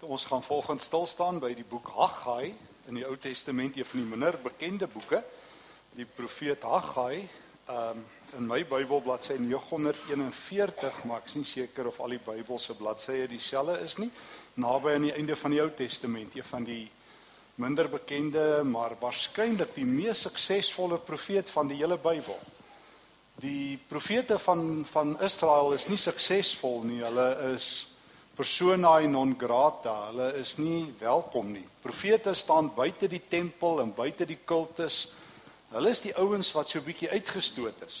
Ons gaan volgens stil staan by die boek Haggai in die Ou Testament, een van die minder bekende boeke. Die profeet Haggai, ehm um, in my Bybel bladsy 941, maar ek is nie seker of al die Bybelse bladsye dieselfde is nie, naby aan die einde van die Ou Testament, een van die minder bekende, maar waarskynlik die mees suksesvolle profeet van die hele Bybel. Die profete van van Israel is nie suksesvol nie. Hulle is persona non grata. Hulle is nie welkom nie. Profete staan buite die tempel en buite die kultus. Hulle is die ouens wat so bietjie uitgestoot is.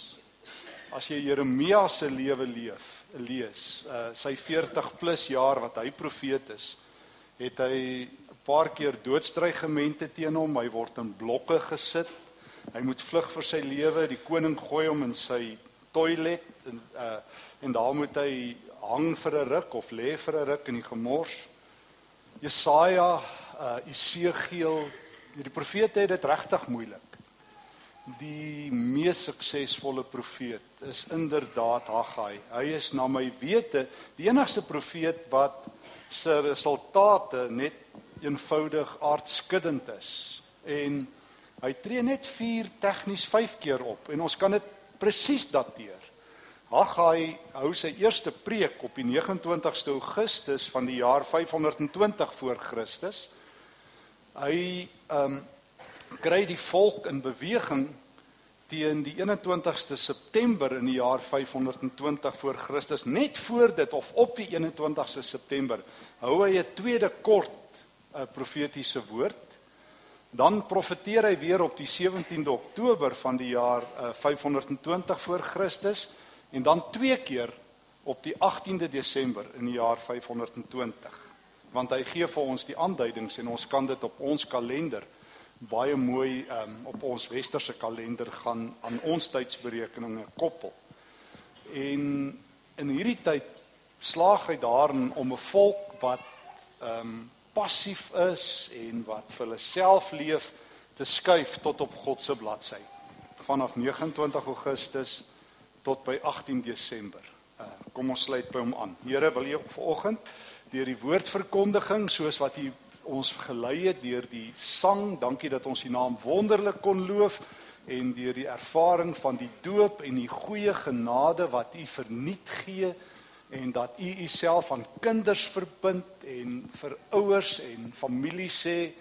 As jy Jeremia se lewe leef, lees, uh, sy 40 plus jaar wat hy profeet is, het hy 'n paar keer doodstrygemente teen hom. Hy word in blokke gesit. Hy moet vlug vir sy lewe. Die koning gooi hom in sy toilet en uh en daar moet hy hang vir 'n ruk of lê vir 'n ruk in die gemors. Jesaja, uh Esegiel, die profete het dit regtig moeilik. Die mees suksesvolle profeet is inderdaad Haggai. Hy is na my wete die enigste profeet wat se resultate net eenvoudig aardskuddend is. En hy tree net 4 tegnies 5 keer op en ons kan dit presies dateer. Haggai hou sy eerste preek op die 29ste Augustus van die jaar 520 voor Christus. Hy ehm um, kry die volk in beweging teen die 21ste September in die jaar 520 voor Christus. Net voor dit of op die 21ste September hou hy 'n tweede kort 'n uh, profetiese woord. Dan profeteer hy weer op die 17de Oktober van die jaar uh, 520 voor Christus en dan twee keer op die 18de Desember in die jaar 520 want hy gee vir ons die aanduidings en ons kan dit op ons kalender baie mooi um, op ons westerse kalender gaan aan ons tydsberekeninge koppel. En in hierdie tyd slaag hy daarin om 'n volk wat ehm um, passief is en wat vir hulle self leef te skuif tot op God se bladsy. Vanaf 29 Augustus tot by 18 Desember. Uh, kom ons sluit by hom aan. Here, wil U vanoggend deur die woordverkondiging soos wat U ons gelei het deur die sang, dankie dat ons U naam wonderlik kon loof en deur die ervaring van die doop en die goeie genade wat U verniet gee en dat U Uself aan kinders verbind en vir ouers en familie sê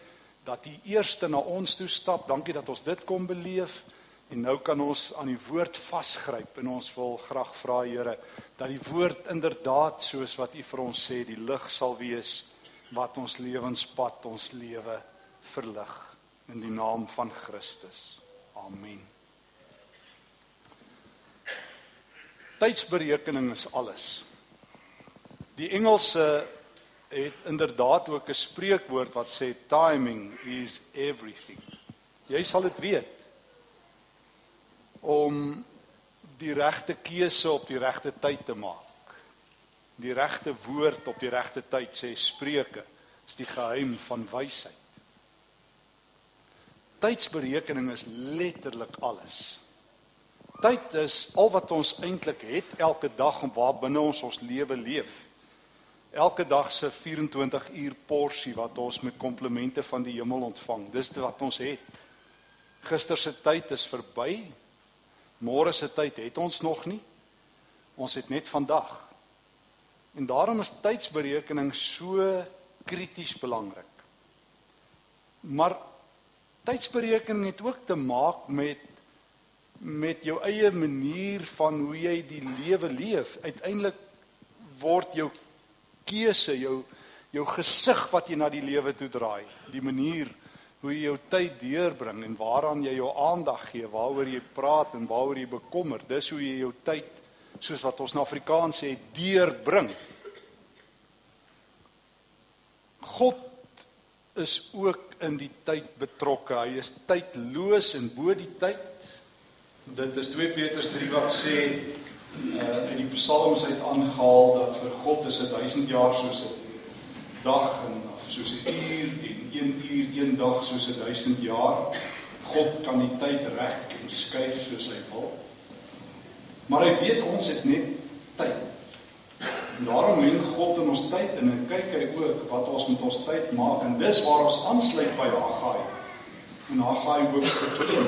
dat U eerste na ons toe stap. Dankie dat ons dit kon beleef. En nou kan ons aan die woord vasgryp en ons wil graag vra Here dat die woord inderdaad soos wat U vir ons sê die lig sal wees wat ons lewenspad, ons lewe verlig in die naam van Christus. Amen. Tydsberekening is alles. Die Engelse het inderdaad ook 'n spreekwoord wat sê timing is everything. Jy sal dit weet om die regte keuse op die regte tyd te maak. Die regte woord op die regte tyd sê Spreuke is die geheim van wysheid. Tydsberekening is letterlik alles. Tyd is al wat ons eintlik het elke dag en waar binne ons ons lewe leef. Elke dag se 24 uur porsie wat ons met komplimente van die hemel ontvang. Dis wat ons het. Gister se tyd is verby. Môre se tyd het ons nog nie. Ons het net vandag. En daarom is tydsberekening so krities belangrik. Maar tydsberekening het ook te maak met met jou eie manier van hoe jy die lewe leef. Uiteindelik word jou keuse, jou jou gesig wat jy na die lewe toe draai, die manier hoe jy jou tyd deurbring en waaraan jy jou aandag gee, waaroor jy praat en waaroor jy bekommer. Dis hoe jy jou tyd, soos wat ons in Afrikaans sê, deurbring. God is ook in die tyd betrokke. Hy is tydloos en bo die tyd. Dit is 2 Petrus 3 wat sê uh in die psalms het aangehaal dat vir God is 'n 1000 jaar soos 'n dag en soos 'n uur en 1 uur, een dag soos 'n 1000 jaar. God kan die tyd rek en skuif soos hy wil. Maar hy weet ons het net tyd. En daarom men God in ons tyd en en kyk hy ook wat ons met ons tyd maak en dis waar ons aansluit by Haggai. En Haggai hoofstuk 2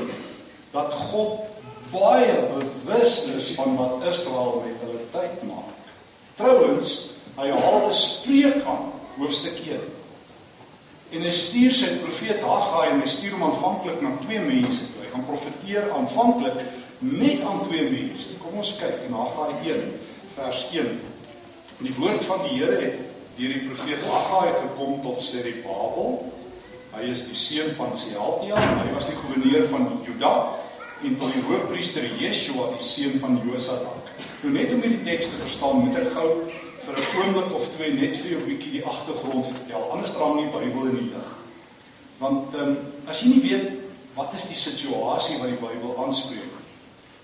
dat God baie bewus is van wat Israel met hulle tyd maak. Trouwens, hy haal 'n spreek aan hoofstuk 1. En hy stuur sy profeet Haggai en hy stuur hom aanvanklik na twee mense. Hy gaan profeteer aanvanklik net aan twee mense. Kom ons kyk na Haggai 1 vers 1. Die woord van die Here het deur die profeet Haggai gekom tot Zerubabel. Hy is die seun van Sealtiel en hy was die goewerneur van Juda en tot die hoofpriester Yeshua die seun van Josadak. Nou net om hierdie teks te verstaan, moet ek gou vir 'n oomblik of twee net vir jou bietjie die agtergrond vertel. Anders draai nie Bybel in die lig. Want ehm um, as jy nie weet wat is die situasie wat die Bybel aanspreek,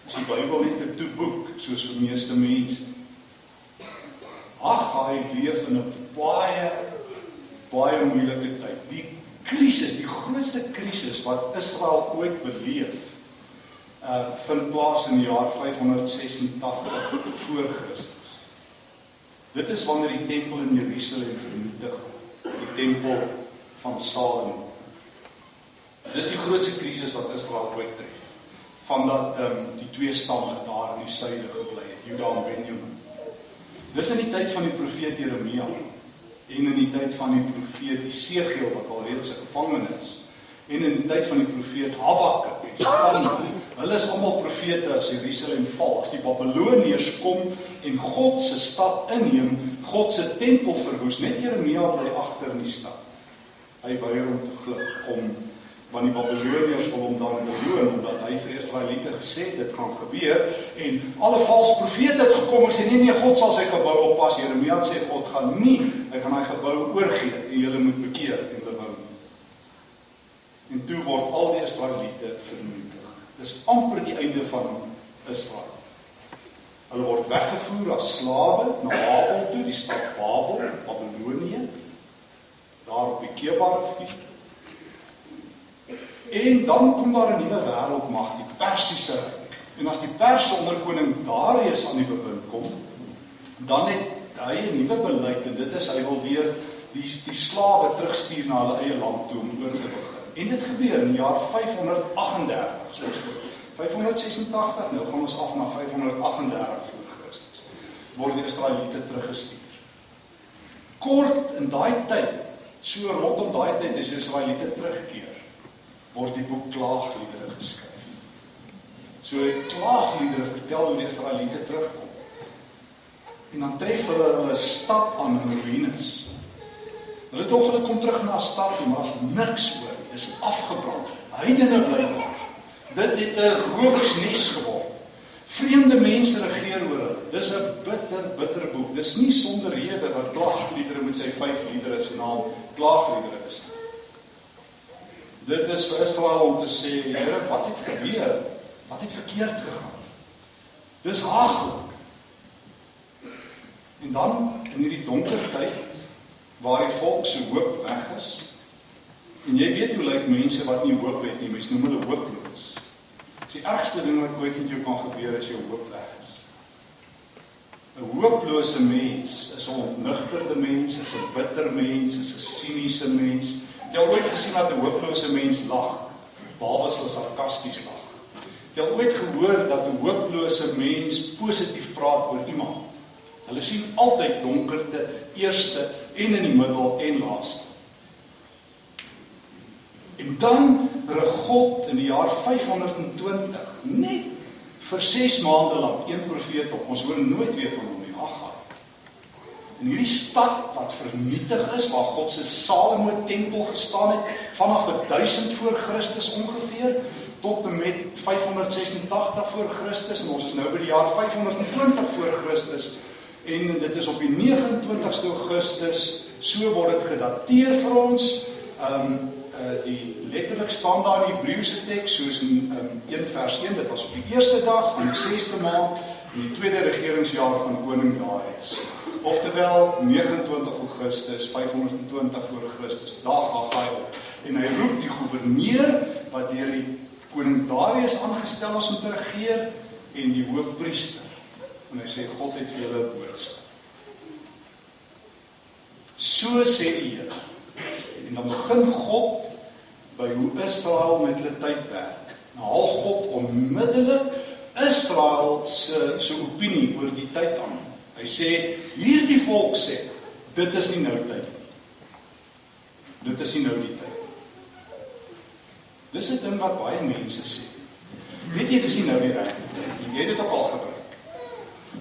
is die Bybel net 'n toeboek soos vir meeste mense. Haggai leef in 'n baie baie moeilike tyd. Die krisis, die grootste krisis wat Israel ooit beleef, uh vind plaas in die jaar 586 voor Christus. Dit is wanneer die tempel in Jerusalem vernietig word, die tempel van Salomo. Dis die grootste krisis wat Israel ooit tref. Van dat ehm um, die twee stamme daar in die suide gebly het, Juda en Benjamin. Dis in die tyd van die profeet Jeremia en in die tyd van die profeet Jesegiel wat alreeds gevangen is en in die tyd van die profeet Habakuk en Safan. Hulle is almal profete as Jerusalem val, as die Babiloniërs kom en God se stad inneem, God se tempel verwoes. Net Jeremia bly agter in die stad. Hy weier om te vlug om want die Babiloniërs wil hom dan beloon omdat hy vir Israeliete gesê het dit gaan gebeur en alle valse profete het gekom en sê nee nee God sal sy gebou oppas Jeremia sê God gaan nie hy gaan hy gebou oorgee en julle moet bekeer en en toe word al die Israeliete vernietig dis amper die einde van Israel hulle word weggevoer as slawe na Babel toe die stad Babel Babilonië daar op die Kebarrivier En dan kom daar 'n nuwe wêreldmag, die Persiese ryk. En as die Perse onder koning Darius aan die bewind kom, dan het hy 'n nuwe beleid en dit is hy wil weer die die slawe terugstuur na hulle eie land toe om oor te begin. En dit gebeur in die jaar 538, soos 586, nou gaan ons af na 538 voor Christus. Word die Israeliete teruggestuur. Kort in daai tyd, so rondom daai tyd is die Israeliete teruggekeer word die boek Klaagliedere geskryf. So Klaagliedere vertel hoe die Israeliete terugkom. En dan tref hulle 'n stad aan in ruïnes. Hulle tog hulle kom terug na stad en daar's niks oor. Is afgebrand. Heidene bly daar. Dit het 'n rowersnes geword. Vreemde mense regeer oor hulle. Dis 'n bitter, bitter boek. Dis nie sonder rede dat Klaagliedere met sy 5 liedere se naam Klaagliedere is. Dit is vir Israel om te sê, Here, wat het gebeur? Wat het verkeerd gegaan? Dis haglik. En dan in hierdie donker tyd waar die volk se hoop weg is. En jy weet hoe lyk mense wat nie hoop het nie, mense noem hulle hooploos. Dis die ergste ding wat ooit met jou kan gebeur as jou hoop weg is. 'n Hooplose mens is 'n ontnugterde mens, is 'n bitter mens, is 'n siniese mens, Jy het ooit gesien dat 'n hooplose mens lag, behalwe as hulle sarkasties lag. Jy het ooit gehoor dat 'n hooplose mens positief praat oor iemand. Hulle sien altyd donkerte eerste en in die middel en laaste. En dan rig God in die jaar 520 net vir 6 maande lank een profeet op. Ons hoor nooit weer van hom nie. Agga. In hierdie stad wat vernietig is waar God se Salomo tempel gestaan het vanaf 1000 voor Christus ongeveer tot en met 586 voor Christus en ons is nou by die jaar 520 voor Christus en dit is op die 29ste Augustus so word dit gedateer vir ons ehm um, uh, die letterlik staan daar in die Hebreëse teks soos in um, 1 vers 1 dit was op die eerste dag van die 6ste maand in die tweede regeringsjaar van koning Darius Oftewel 29 Augustus 520 voor Christus. Gaan hy op. En hy roep die goewerneur wat deur die koning Darius aangestel is om te regeer en die hoofpriester. En hy sê God het vir julle 'n boodskap. So sê die Here. En dan begin God by hoe Israel met hulle tyd werk. Nou haal God onmiddellik Israel se se opinie oor die tyd aan. Hy sê hierdie volk sê dit is nie nou tyd nie. Dit is nie nou die tyd. Dis 'n ding wat baie mense sê. Weet jy dis nie nou die regte tyd nie. Jy het dit ook al gebruik.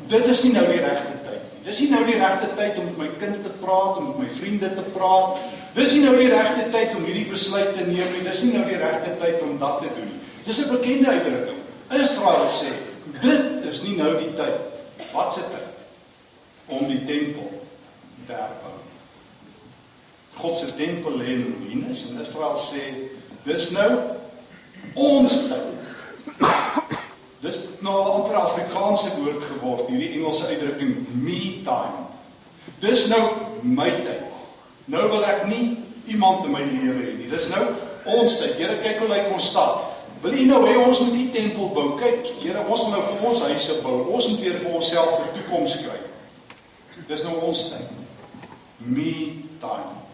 Dit is nie nou die regte tyd nie. Dis nie nou die regte tyd om met my kind te praat, om met my vriende te praat. Dis nie nou die regte tyd om hierdie besluit te neem nie. Dis nie nou die regte tyd om dat te doen nie. Dis 'n bekende uitdrukking. Israel sê, dit is nie nou die tyd. Wat se tyd? Om die tempel te herbou. God se tempel lê in ruïnes en Israel sê, dis nou ons tyd. Dis nou 'n amper Afrikaanse woord geword, hierdie Engelse uitdrukking me time. Dis nou my tyd. Nou wil ek nie iemand in my lewe hê nie. Dis nou ons tyd. Here, kyk hoe lyk ons stad. Wil U nou hê ons moet die tempel bou? Kyk, Here, ons moet nou vir ons huise bou. Ons moet weer vir onsself 'n toekoms kry. Dis nou ons tyd. Me time.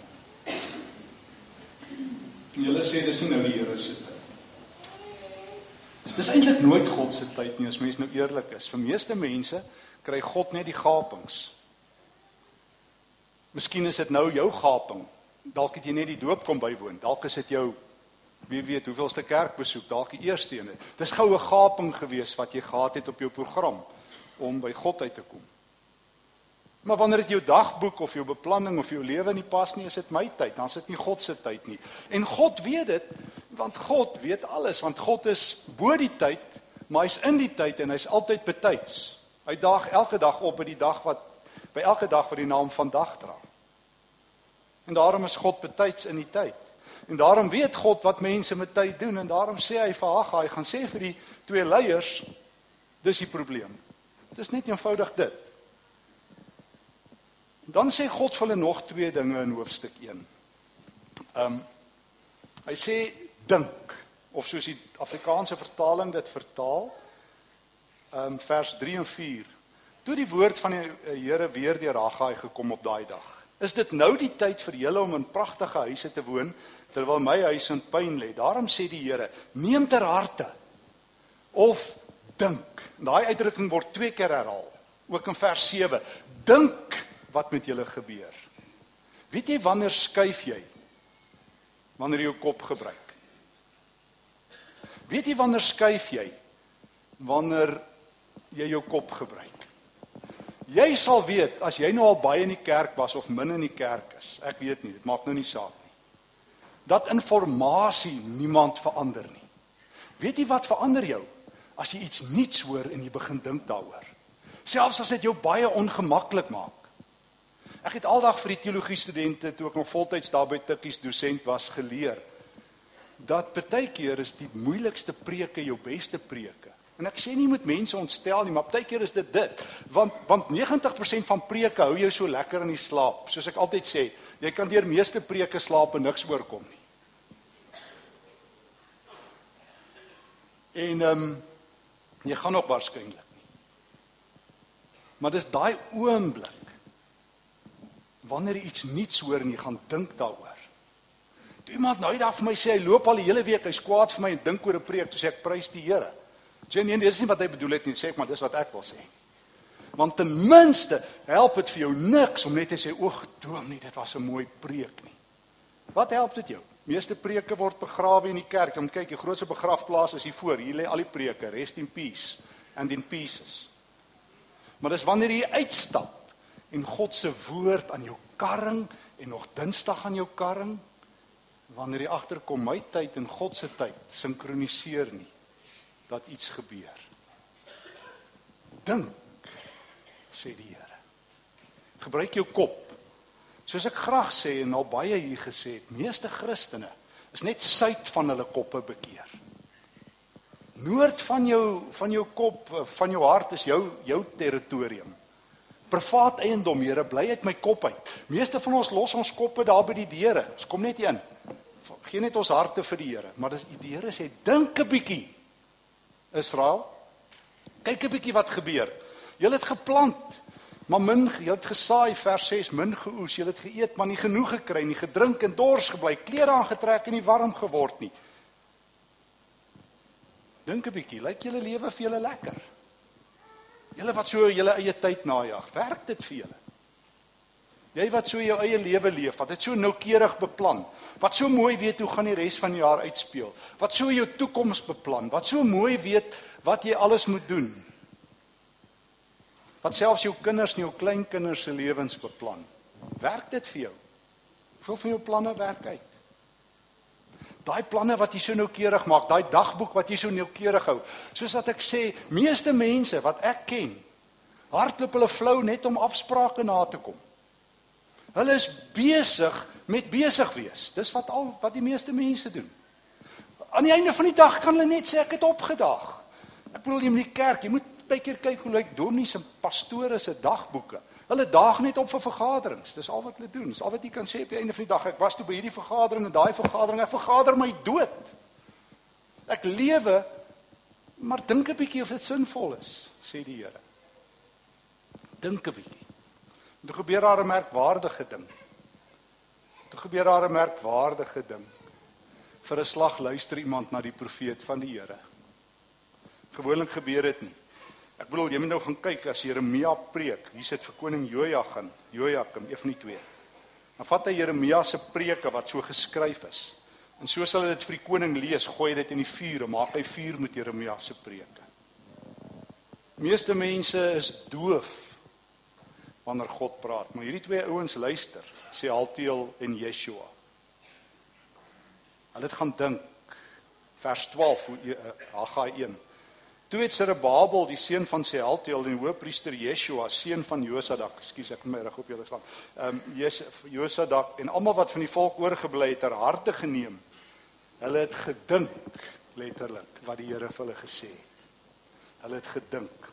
Julle sê dis nie nou die Here se tyd. Dis eintlik nooit God se tyd nie as mens nou eerlik is. Vir meeste mense kry God net die gapings. Miskien is dit nou jou gaping. Dalk het jy net die doop kom bywoon. Dalk is dit jou wie weet hoeveelste kerkbesoek, dalk die eerste een. Dis goue gaping gewees wat jy gehad het op jou program om by God uit te kom. Maar wanneer dit jou dagboek of jou beplanning of jou lewe nie pas nie, is dit my tyd, dan is dit nie God se tyd nie. En God weet dit, want God weet alles, want God is bo die tyd, maar hy's in die tyd en hy's altyd betyds. Hy daag elke dag op by die dag wat by elke dag wat die naam vandag dra. En daarom is God betyds in die tyd. En daarom weet God wat mense met tyd doen en daarom sê hy vir Haggai, hy gaan sê vir die twee leiers, dis die probleem. Dit is net eenvoudig dit. Dan sê God vir hulle nog twee dinge in hoofstuk 1. Ehm um, hy sê dink of soos die Afrikaanse vertaling dit vertaal ehm um, vers 3 en 4. Toe die woord van die eh, Here weer deur Haggai gekom op daai dag. Is dit nou die tyd vir julle om in pragtige huise te woon terwyl my huis in pyn lê? Daarom sê die Here: Neem ter harte of dink. Daai uitdrukking word twee keer herhaal, ook in vers 7. Dink wat met julle gebeur. Weet jy wanneer skuif jy? Wanneer jy jou kop gebruik. Weet jy wanneer skuif jy? Wanneer jy jou kop gebruik. Jy sal weet as jy nou al baie in die kerk was of min in die kerk is. Ek weet nie, dit maak nou nie saak nie. Dat inligting niemand verander nie. Weet jy wat verander jou? As jy iets nuuts hoor en jy begin dink daaroor. Selfs as dit jou baie ongemaklik maak. Ek het aldag vir die teologie studente toe ek nog voltyds daar by Tikkies dosent was geleer dat baie keer is die moeilikste preke jou beste preke. En ek sê nie moet mense ontstel nie, maar baie keer is dit dit. Want want 90% van preke hou jou so lekker in die slaap. Soos ek altyd sê, jy kan deur meeste preke slaap en niks oorkom nie. En ehm um, jy gaan ook waarskynlik nie. Maar dis daai oomblik wanneer jy iets nuuts hoor en jy gaan dink daaroor. Toe iemand nou eendag vir my sê hy loop al die hele week, hy's kwaad vir my en dink oor 'n preek, toe sê ek prys die Here. Sê nee, dis nie wat hy bedoel het nie, sê ek maar dis wat ek wil sê. Want ten minste help dit vir jou niks om net te sê oeg, droom nie, dit was 'n mooi preek nie. Wat help dit jou? Meeste preke word begrawe in die kerk. Om kyk, die grootste begrafplaas is hier voor. Hier lê al die preke, rest in peace and in pieces. Maar dis wanneer jy uitstap en God se woord aan jou karring en nog Dinsdag aan jou karring wanneer jy agterkom my tyd en God se tyd sinkroniseer nie dat iets gebeur. Dink sê die Here. Gebruik jou kop. Soos ek graag sê en al baie hier gesê het, meeste Christene is net suid van hulle koppe bekeer. Noord van jou van jou kop, van jou hart is jou jou territorium privaat eiendom, Here, bly uit my kop uit. Meeste van ons los ons koppe daar by die deure. Ons kom net in. Geen net ons harte vir die Here, maar die Here sê dink 'n bietjie. Israel, kyk 'n bietjie wat gebeur. Julle het geplant. Maar min, jy het gesaai vers 6, min geoes, jy het geëet, maar nie genoeg gekry nie, gedrink en dors gebly, klere aangetrek en nie warm geword nie. Dink 'n bietjie, lyk julle lewe vir julle lekker? Julle wat so julle eie tyd najag, werk dit vir julle? Jy wat so jou eie lewe leef, wat dit so noukeurig beplan, wat so mooi weet hoe gaan die res van die jaar uitspeel, wat so jou toekoms beplan, wat so mooi weet wat jy alles moet doen. Wat selfs jou kinders en jou kleinkinders se lewens beplan. Werk dit vir jou? Hoeveel van jou planne werk uit? Daai planne wat jy so noukeurig maak, daai dagboek wat jy so noukeurig hou. Soos wat ek sê, meeste mense wat ek ken, hardloop hulle flou net om afsprake na te kom. Hulle is besig met besig wees. Dis wat al wat die meeste mense doen. Aan die einde van die dag kan hulle net sê ek het opgedaag. Ek bedoel jy moet die kerk, jy moet baie keer kyk hoe lyk Donnie se pastore se dagboeke. Hulle daag net op vir vergaderings. Dis al wat hulle doen. Dis al wat jy kan sê op die einde van die dag. Ek was toe by hierdie vergadering en daai vergadering. Ek vergader my dood. Ek lewe maar dink 'n bietjie of dit sinvol is, sê die Here. Dink 'n bietjie. Toe gebeur daar 'n merkwaardige ding. Toe gebeur daar 'n merkwaardige ding. Vir 'n slag luister iemand na die profeet van die Here. Gewoonlik gebeur dit nie. Ek bedoel jy moet nou gaan kyk as Jeremia preek. Hier sit vir koning Jojakim, Jojakim, een van die twee. Dan vat hy Jeremia se preke wat so geskryf is. En soos hulle dit vir die koning lees, gooi hy dit in die vuur en maak hy vuur met Jeremia se preke. Meeste mense is doof wanneer God praat. Maar hierdie twee ouens luister, sê Altiel en Yeshua. Hulle het gaan dink vers 12 Haggai 1. Toe het Zerubbabel, die seun van Sealtiel en hoofpriester Yeshua, seun van Josadak, ekskuus ek my reg op julle staan. Ehm um, Josadak en almal wat van die volk oorgebly het, ter harte geneem. Hulle het gedink letterlik wat die Here vir hulle gesê het. Hulle het gedink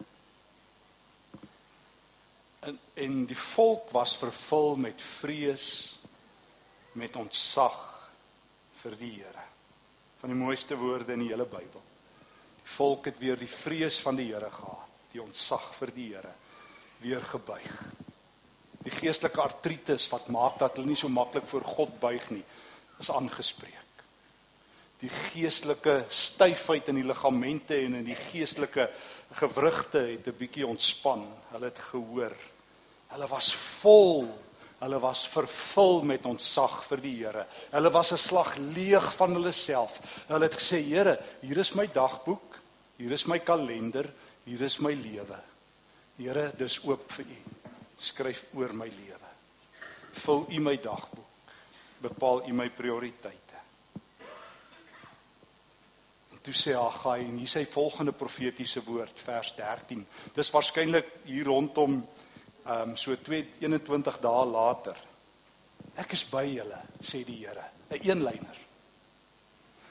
en en die volk was vervul met vrees met ontzag vir die Here. Van die mooiste woorde in die hele Bybel. Die volk het weer die vrees van die Here gehad, die ontzag vir die Here weer gebuig. Die geestelike artritis wat maak dat hulle nie so maklik voor God buig nie, is aangespreek. Die geestelike styfheid in die ligamente en in die geestelike gewrigte het 'n bietjie ontspan. Hulle het gehoor Hulle was vol. Hulle was vervul met ontzag vir die Here. Hulle was 'n slag leeg van hulle self. Hulle het gesê, Here, hier is my dagboek, hier is my kalender, hier is my lewe. Here, dis oop vir U. Skryf oor my lewe. Vul U my dagboek. Bepaal U my prioriteite. En toe sê Haggai en hier sê volgende profetiese woord vers 13. Dis waarskynlik hier rondom ehm um, so 21 dae later. Ek is by julle, sê die Here. 'n Eenlyner.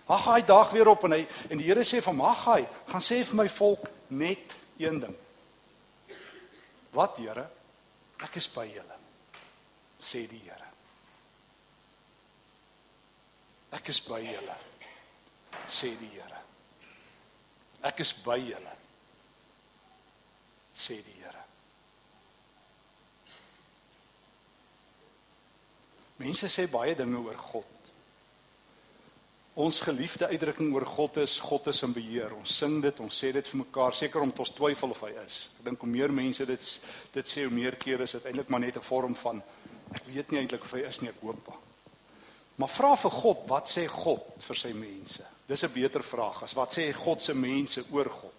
Haggai dag weer op en hy en die Here sê vir Haggai, gaan sê vir my volk net een ding. Wat Here? Ek is by julle, sê die Here. Ek is by julle, sê die Here. Ek is by julle, sê die Here. Mense sê baie dinge oor God. Ons geliefde uitdrukking oor God is God is in beheer. Ons sing dit, ons sê dit vir mekaar seker om ons twyfel of hy is. Ek dink hoe meer mense dit dit sê hoe meer keer is dit eintlik maar net 'n vorm van ek weet nie eintlik of hy is nie, ek hoop maar. Maar vra vir God, wat sê God vir sy mense? Dis 'n beter vraag as wat sê God se mense oor God.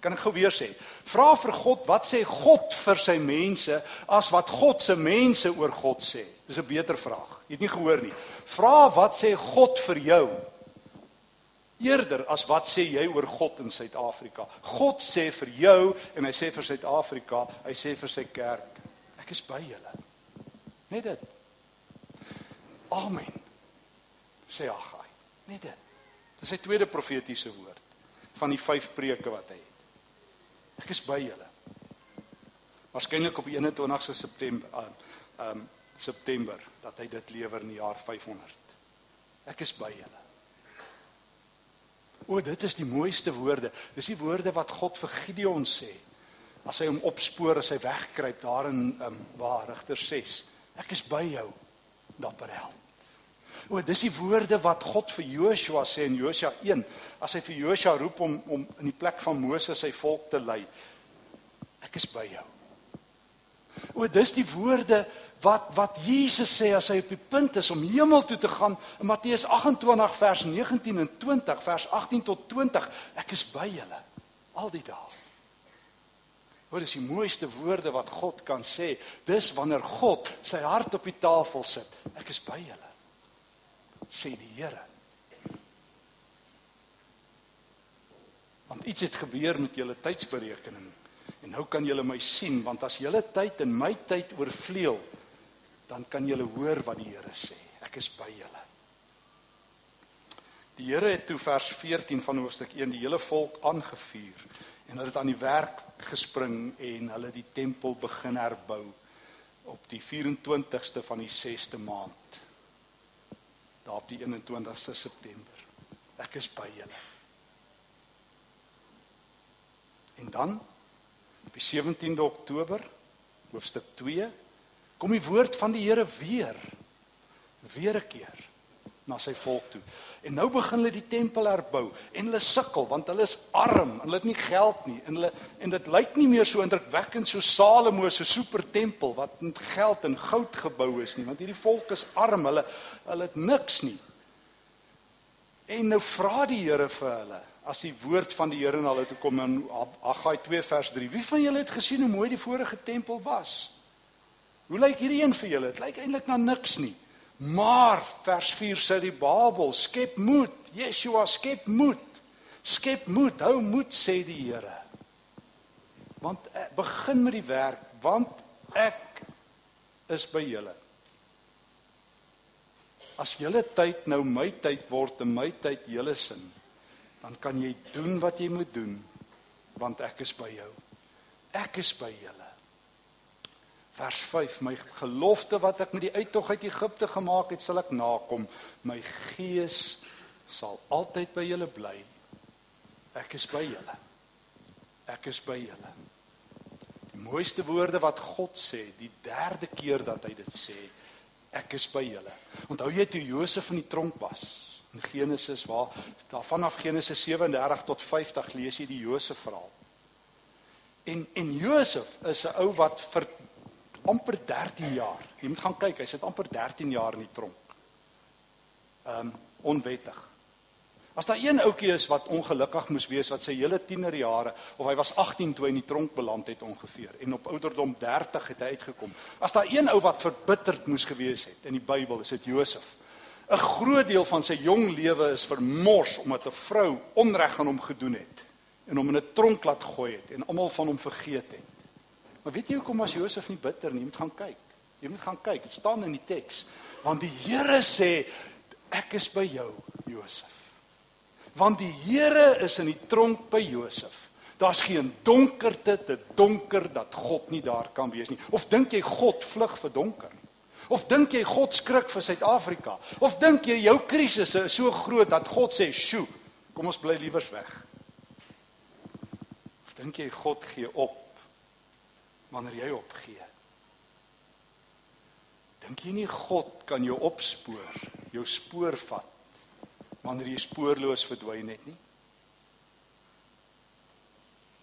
Kan ek gou weer sê? Vra vir God, wat sê God vir sy mense as wat God se mense oor God sê? Dis 'n beter vraag. Jy het nie gehoor nie. Vra wat sê God vir jou? Eerder as wat sê jy oor God in Suid-Afrika? God sê vir jou en hy sê vir Suid-Afrika, hy sê vir sy kerk, ek is by julle. Net dit. Amen. Sê Agai. Net dit. Dis sy tweede profetiese woord van die vyf preke wat hy het. Ek is by julle. Waarskynlik op 21 September. Ehm um, September dat hy dit lewer in die jaar 500. Ek is by julle. O, dit is die mooiste woorde. Dis die woorde wat God vir Gideon sê. as hy hom opspoor as hy wegkruip daar in um, waar Rigter 6. Ek is by jou, dapper held. O, dis die woorde wat God vir Joshua sê in Josua 1, as hy vir Joshua roep om om in die plek van Moses sy volk te lei. Ek is by jou. O, dis die woorde wat wat Jesus sê as hy op die punt is om hemel toe te gaan in Matteus 28 vers 19 en 20 vers 18 tot 20 ek is by julle al die dae. Wat is die mooiste woorde wat God kan sê? Dis wanneer God sy hart op die tafel sit. Ek is by julle. Sê die Here. Want iets het gebeur met julle tydsberekening. En nou kan julle my sien want as julle tyd en my tyd oorvleuel dan kan julle hoor wat die Here sê. Ek is by julle. Die Here het toe vers 14 van hoofstuk 1 die hele volk aangevuur en hulle het aan die werk gespring en hulle die tempel begin herbou op die 24ste van die 6ste maand. Daar op die 21ste September. Ek is by julle. En dan op die 17de Oktober hoofstuk 2 kom die woord van die Here weer weer 'n keer na sy volk toe. En nou begin hulle die tempel herbou en hulle sukkel want hulle is arm en hulle het nie geld nie en hulle en dit lyk nie meer so indrukwekkend so Salomo se super tempel wat met geld en goud gebou is nie want hierdie volk is arm hulle hulle het niks nie. En nou vra die Here vir hulle as die woord van die Here na hulle toe kom in Haggai 2 vers 3. Wie van julle het gesien hoe mooi die vorige tempel was? Hoe lyk hierdie een vir julle? Dit lyk eintlik na niks nie. Maar vers 4 sê die Babel, skep moed. Yeshua skep moed. Skep moed. Hou moed sê die Here. Want eh, begin met die werk want ek is by julle. As julle tyd nou my tyd word en my tyd julle sin, dan kan jy doen wat jy moet doen want ek is by jou. Ek is by julle. Vers 5: My gelofte wat ek met die uittog uit Egipte gemaak het, sal ek nakom. My gees sal altyd by julle bly. Ek is by julle. Ek is by julle. Die mooiste woorde wat God sê, die derde keer dat hy dit sê, ek is by julle. Onthou jy toe Josef in die tronk was? In Genesis waar daar vanaf Genesis 37 tot 50 lees jy die Josef verhaal. En en Josef is 'n ou wat vir amper 13 jaar. Jy moet gaan kyk, hy sit amper 13 jaar in die tronk. Ehm um, onwettig. As daar een ouetjie is wat ongelukkig moes wees wat sy hele tienerjare of hy was 18 toe hy in die tronk beland het ongeveer en op ouderdom 30 het hy uitgekom. As daar een ou wat verbitterd moes gewees het in die Bybel, is dit Josef. 'n Groot deel van sy jong lewe is vermors omdat 'n vrou onreg aan hom gedoen het en hom in 'n tronk laat gooi het en almal van hom vergeet het. Maar weet jy hoekom was Josef nie bitter nie? Jy moet gaan kyk. Jy moet gaan kyk. Dit staan in die teks. Want die Here sê ek is by jou, Josef. Want die Here is in die tronk by Josef. Daar's geen donkerte te donker dat God nie daar kan wees nie. Of dink jy God vlug vir donker? Of dink jy God skrik vir Suid-Afrika? Of dink jy jou krisis is so groot dat God sê, "Sjoe, kom ons bly liewers weg." Of dink jy God gee op wanneer jy opgee. Dink jy nie God kan jou opspoor, jou spoor vat wanneer jy spoorloos verdwyn het nie?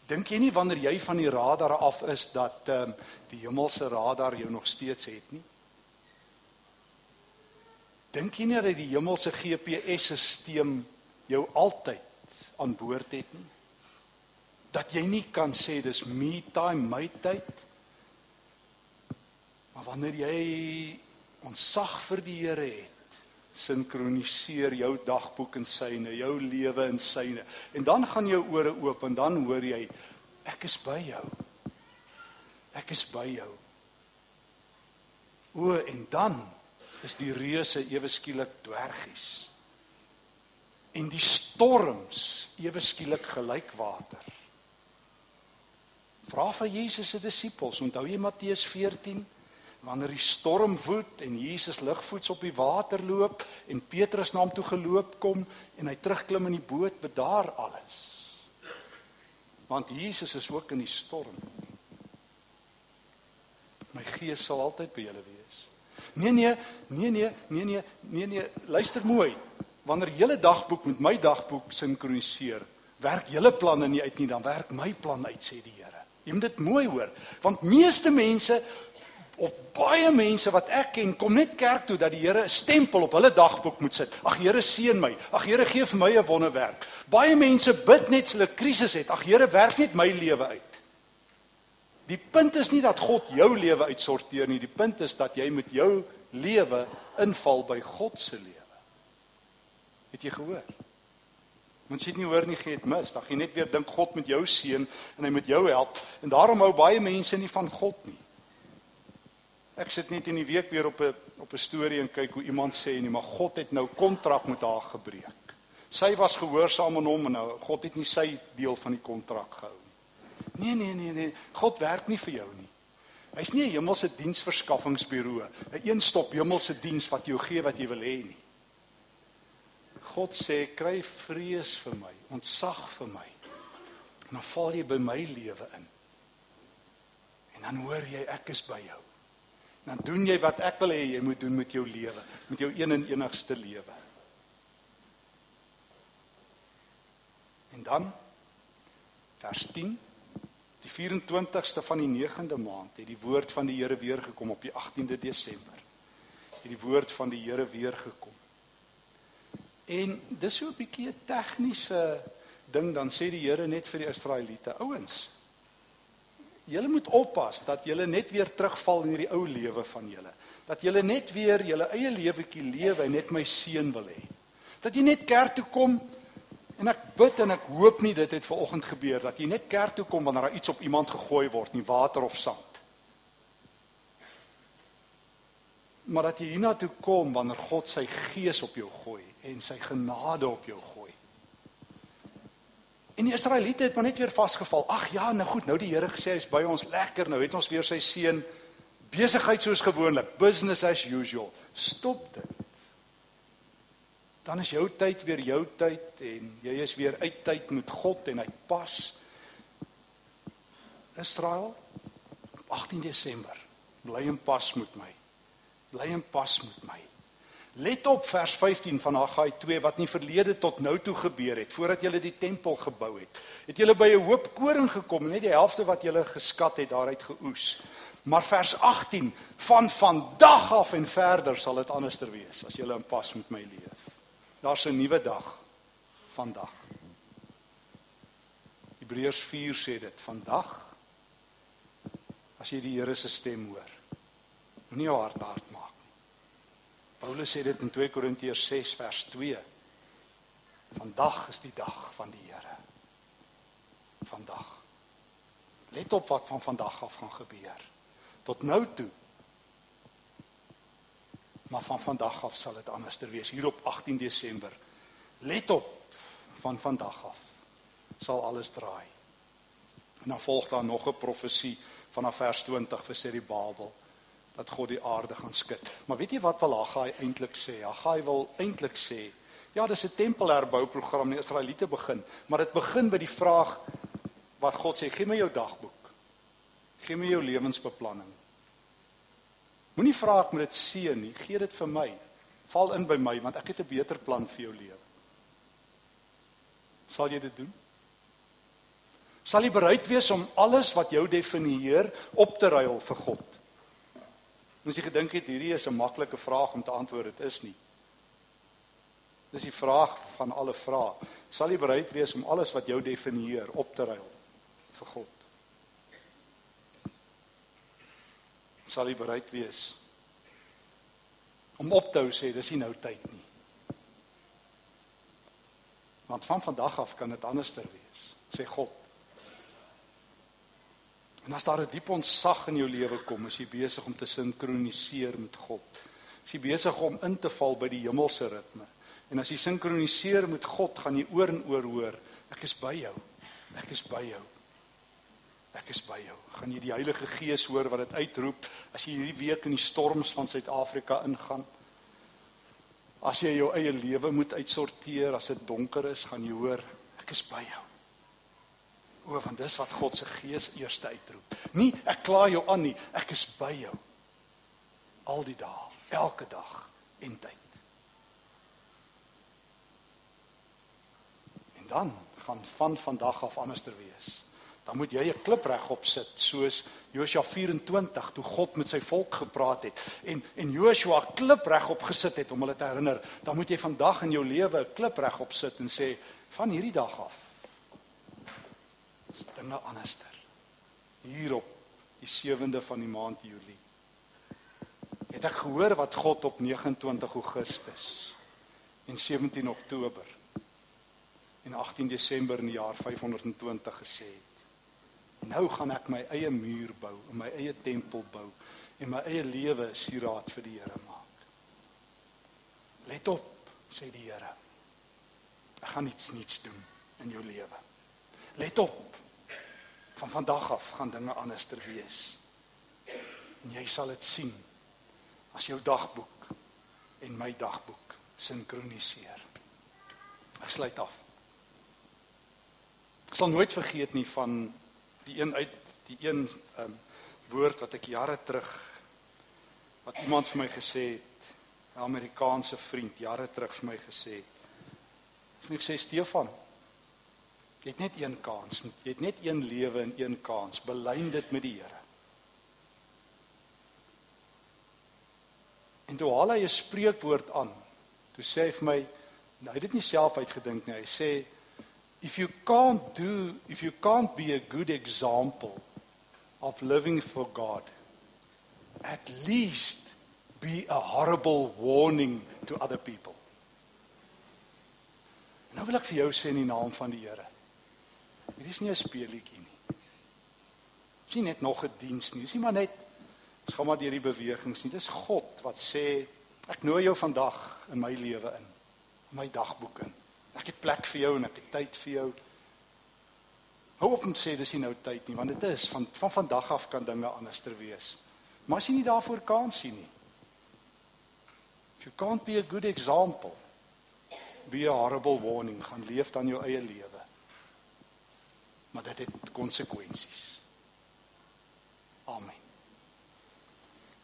Dink jy nie wanneer jy van die radar af is dat ehm um, die hemelse radar jou nog steeds het nie? Dink jy nie dat die hemelse GPS-stelsel jou altyd aan boord het nie? Dat jy nie kan sê dis me time, my tyd. Maar wanneer jy onsag vir die Here het, sinkroniseer jou dagboek en syne, jou lewe en syne. En dan gaan jou ore oop en dan hoor jy ek is by jou. Ek is by jou. O en dan is die reuse ewe skielik dwergies. En die storms ewe skielik gelyk water. Vra vir Jesus se disippels, onthou jy Matteus 14 wanneer die storm woed en Jesus ligvoets op die water loop en Petrus na hom toe geloop kom en hy terugklim in die boot, bedaar alles. Want Jesus is ook in die storm. My gees sal altyd by julle wees. Nee nee, nee nee, nee nee, nee nee, luister mooi. Wanneer julle dagboek met my dagboek sinkroniseer, werk julle planne nie uit nie, dan werk my plan uit sê die Here. Jy moet dit mooi hoor, want meeste mense of baie mense wat ek ken kom net kerk toe dat die Here 'n stempel op hulle dagboek moet sit. Ag Here seën my. Ag Here gee vir my 'n wonderwerk. Baie mense bid net as hulle krisis het. Ag Here werk net my lewe uit. Die punt is nie dat God jou lewe uitsorteer nie. Die punt is dat jy met jou lewe inval by God se lewe. Het jy gehoor? Mens het nie hoor nie, gee dit mis. Dan jy net weer dink God met jou seën en hy met jou help. En daarom hou baie mense nie van God nie. Ek sit net in die week weer op 'n op 'n storie en kyk hoe iemand sê nee, maar God het nou kontrak met haar gebreek. Sy was gehoorsaam aan hom en nou God het nie sy deel van die kontrak gehou nie. Nee nee nee nee, God werk nie vir jou nie. Hy's nie 'n hemelse diensverskaffingsbureau, 'n een-stop hemelse diens wat jou gee wat jy wil hê nie. God sê kry vrees vir my, ontsag vir my. En dan val jy by my lewe in. En dan hoor jy ek is by jou dan doen jy wat ek wil hê jy moet doen met jou lewe, met jou een en enigste lewe. En dan vers 10 die 24ste van die 9de maand het die woord van die Here weer gekom op die 18de Desember. Het die woord van die Here weer gekom. En dis so 'n bietjie 'n tegniese ding dan sê die Here net vir die Israeliete, ouens, Julle moet oppas dat julle net weer terugval in hierdie ou lewe van julle. Dat julle net weer julle eie lewetjie lewe en net my seun wil hê. Dat jy net kerk toe kom en ek bid en ek hoop nie dit het vanoggend gebeur dat jy net kerk toe kom wanneer daar iets op iemand gegooi word, nie water of sand. Maar dat jy hiernatoe kom wanneer God sy gees op jou gooi en sy genade op jou gooi. En die Israeliete het maar net weer vasgeval. Ag ja, nou goed, nou die Here gesê hy's by ons lekker. Nou het ons weer sy seën besigheid soos gewoonlik, business as usual. Stop dit. Dan is jou tyd weer jou tyd en jy is weer uit tyd met God en hy pas. Israel 18 Desember. Bly in pas met my. Bly in pas met my. Let op vers 15 van Haggai 2 wat nie verlede tot nou toe gebeur het voordat julle die tempel gebou het. Het julle by 'n hoop koring gekom, net die helfte wat julle geskat het daaruit geoes. Maar vers 18 van vandag af en verder sal dit anderster wees as julle in pas met my leef. Daar's 'n nuwe dag vandag. Hebreërs 4 sê dit, vandag as jy die Here se stem hoor. Moenie jou hart hard maak. Paulus sê dit in 2 Korintiërs 6 vers 2. Vandag is die dag van die Here. Vandag. Let op wat van vandag af gaan gebeur. Tot nou toe. Maar van vandag af sal dit anderster wees hier op 18 Desember. Let op van vandag af sal alles draai. En dan volg daar nog 'n profesie vanaf vers 20 vir Serubabel dat God die aarde gaan skud. Maar weet jy wat wil Haggai eintlik sê? Haggai wil eintlik sê, ja, dis 'n tempelherbouprogram in Israeliete begin, maar dit begin by die vraag wat God sê, gee my jou dagboek. Gee my jou lewensbeplanning. Moenie vra ek moet dit seën nie, gee dit vir my. Val in by my want ek het 'n beter plan vir jou lewe. Sal jy dit doen? Sal jy bereid wees om alles wat jou definieer op te ruil vir God? Ons het gedink het hierdie is 'n maklike vraag om te antwoord, dit is nie. Dis die vraag van alle vrae. Sal jy bereid wees om alles wat jou definieer op te ruil vir God? Sal jy bereid wees om op te hou sê dis nie nou tyd nie. Want van vandag af kan dit anderster wees, sê God. En as daar 'n diep ontsag in jou lewe kom, is jy besig om te sinkroniseer met God. Is jy besig om in te val by die hemelse ritme. En as jy sinkroniseer met God, gaan jy oor en oor hoor, ek is by jou. Ek is by jou. Ek is by jou. Gaan jy die Heilige Gees hoor wat dit uitroep as jy hierdie week in die storms van Suid-Afrika ingaan? As jy jou eie lewe moet uitsorteer as dit donker is, gaan jy hoor, ek is by jou. O, want dis wat God se Gees eers uitroep. Nie ek kla jou aan nie, ek is by jou. Al die dae, elke dag en tyd. En dan gaan van vandag af anderster wees. Dan moet jy 'n klip regop sit soos Josua 24 toe God met sy volk gepraat het en en Joshua klip regop gesit het om hulle te herinner. Dan moet jy vandag in jou lewe 'n klip regop sit en sê van hierdie dag af is dinge anderster. Hier op die 7de van die maand Julie het ek gehoor wat God op 29 Augustus en 17 Oktober en 18 Desember in die jaar 520 gesê het. Nou gaan ek my eie muur bou en my eie tempel bou en my eie lewe sieraad vir die Here maak. Let op, sê die Here. Ek gaan iets niets doen in jou lewe. Let op. Van vandag af gaan dinge anders ter wees. En jy sal dit sien as jou dagboek en my dagboek sinkroniseer. Ek sluit af. Ek sal nooit vergeet nie van die een uit die een um, woord wat ek jare terug wat iemand vir my gesê het, 'n Amerikaanse vriend jare terug vir my gesê het. Hy het gesê Stefan, jy het net een kans, jy het net een lewe en een kans. Belyn dit met die Here. En toe haal hy 'n spreekwoord aan. Toe sê hy vir my, nou, hy het dit nie self uitgedink nie. Hy sê if you can't do if you can't be a good example of living for God at least be a horrible warning to other people nou wil ek vir jou sê in die naam van die Here hier is nie 'n speelietjie nie dis nie net nog 'n diens nie dis nie maar net ons gaan maar deur die bewegings nie dis God wat sê ek nooi jou vandag in my lewe in my dagboek in Ek het plek vir jou en ek het tyd vir jou. Hou op om te sê dis nie nou tyd nie, want dit is van van vandag af kan dinge anderster wees. Maar as jy nie daarvoor kans sien nie. If you can't be a good example, be a horrible warning, gaan leef dan jou eie lewe. Maar dit het konsekwensies. Amen.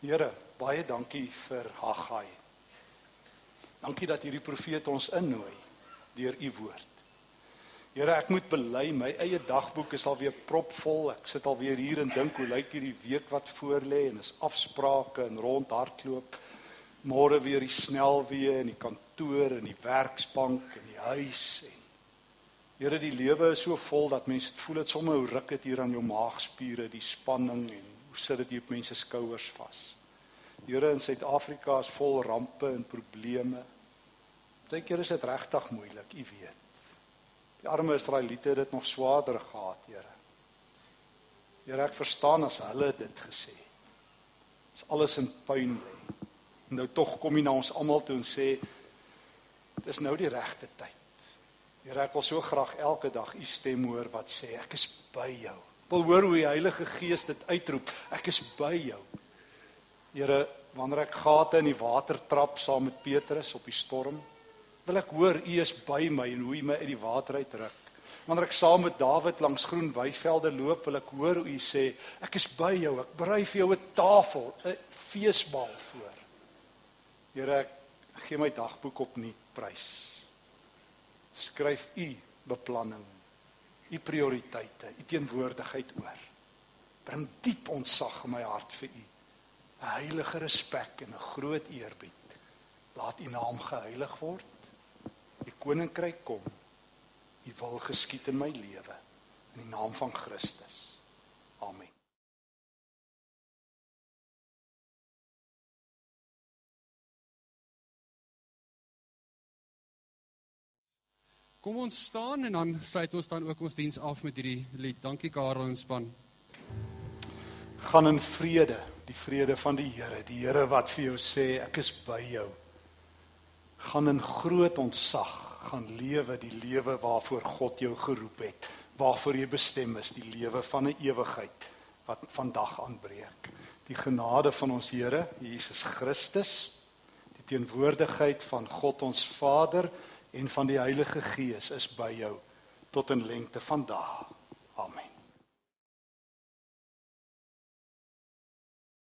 Here, baie dankie vir Haggai. Dankie dat hierdie profeet ons innooi deur u woord. Here, ek moet bely my eie dagboek is al weer propvol. Ek sit al weer hier en dink hoe lyk hierdie week wat voor lê en is afsprake en rondhardloop. Môre weer die snelweë en die kantoor en die werksbank en die huis en Here, die lewe is so vol dat mense dit voel dit sommer hoe ruk dit hier aan jou maagspiere, die spanning en hoe sit dit op mense skouers vas. Here, in Suid-Afrika is vol rampe en probleme. Partykeer is dit regtig moeilik, u weet. Die arme Israeliete het dit nog swaarder gehad, Here. Here, ek verstaan as hulle dit gesê het. As alles in puin lê. En nou tog kom jy na ons almal toe en sê dis nou die regte tyd. Here, ek wil so graag elke dag u stem hoor wat sê ek is by jou. Ek wil hoor hoe die Heilige Gees dit uitroep. Ek is by jou. Here, wanneer ek gate in die water trap saam met Petrus op die storm, wil ek hoor u is by my en hoe u my uit die water uitruk. Wanneer ek saam met Dawid langs groen weivelde loop, wil ek hoor hoe u sê, ek is by jou, ek berei vir jou 'n tafel, 'n feesmaal voor. Here, ek gee my dagboek opnuut prys. Skryf u beplanning, u prioriteite, u teenwoordigheid oor. Bring diep ontsag in my hart vir u. 'n Heilige respek en 'n groot eerbied. Laat u naam geheilig word die koninkryk kom. U wil geskied in my lewe in die naam van Christus. Amen. Kom ons staan en dan sluit ons dan ook ons diens af met hierdie lied. Dankie Karel en span. Gaan in vrede, die vrede van die Here, die Here wat vir jou sê ek is by jou. Gaan in groot ontzag gaan lewe die lewe waarvoor God jou geroep het, waarvoor jy bestem is, die lewe van 'n ewigheid wat vandag aanbreek. Die genade van ons Here Jesus Christus, die teenwoordigheid van God ons Vader en van die Heilige Gees is by jou tot in lengte van dae. Amen.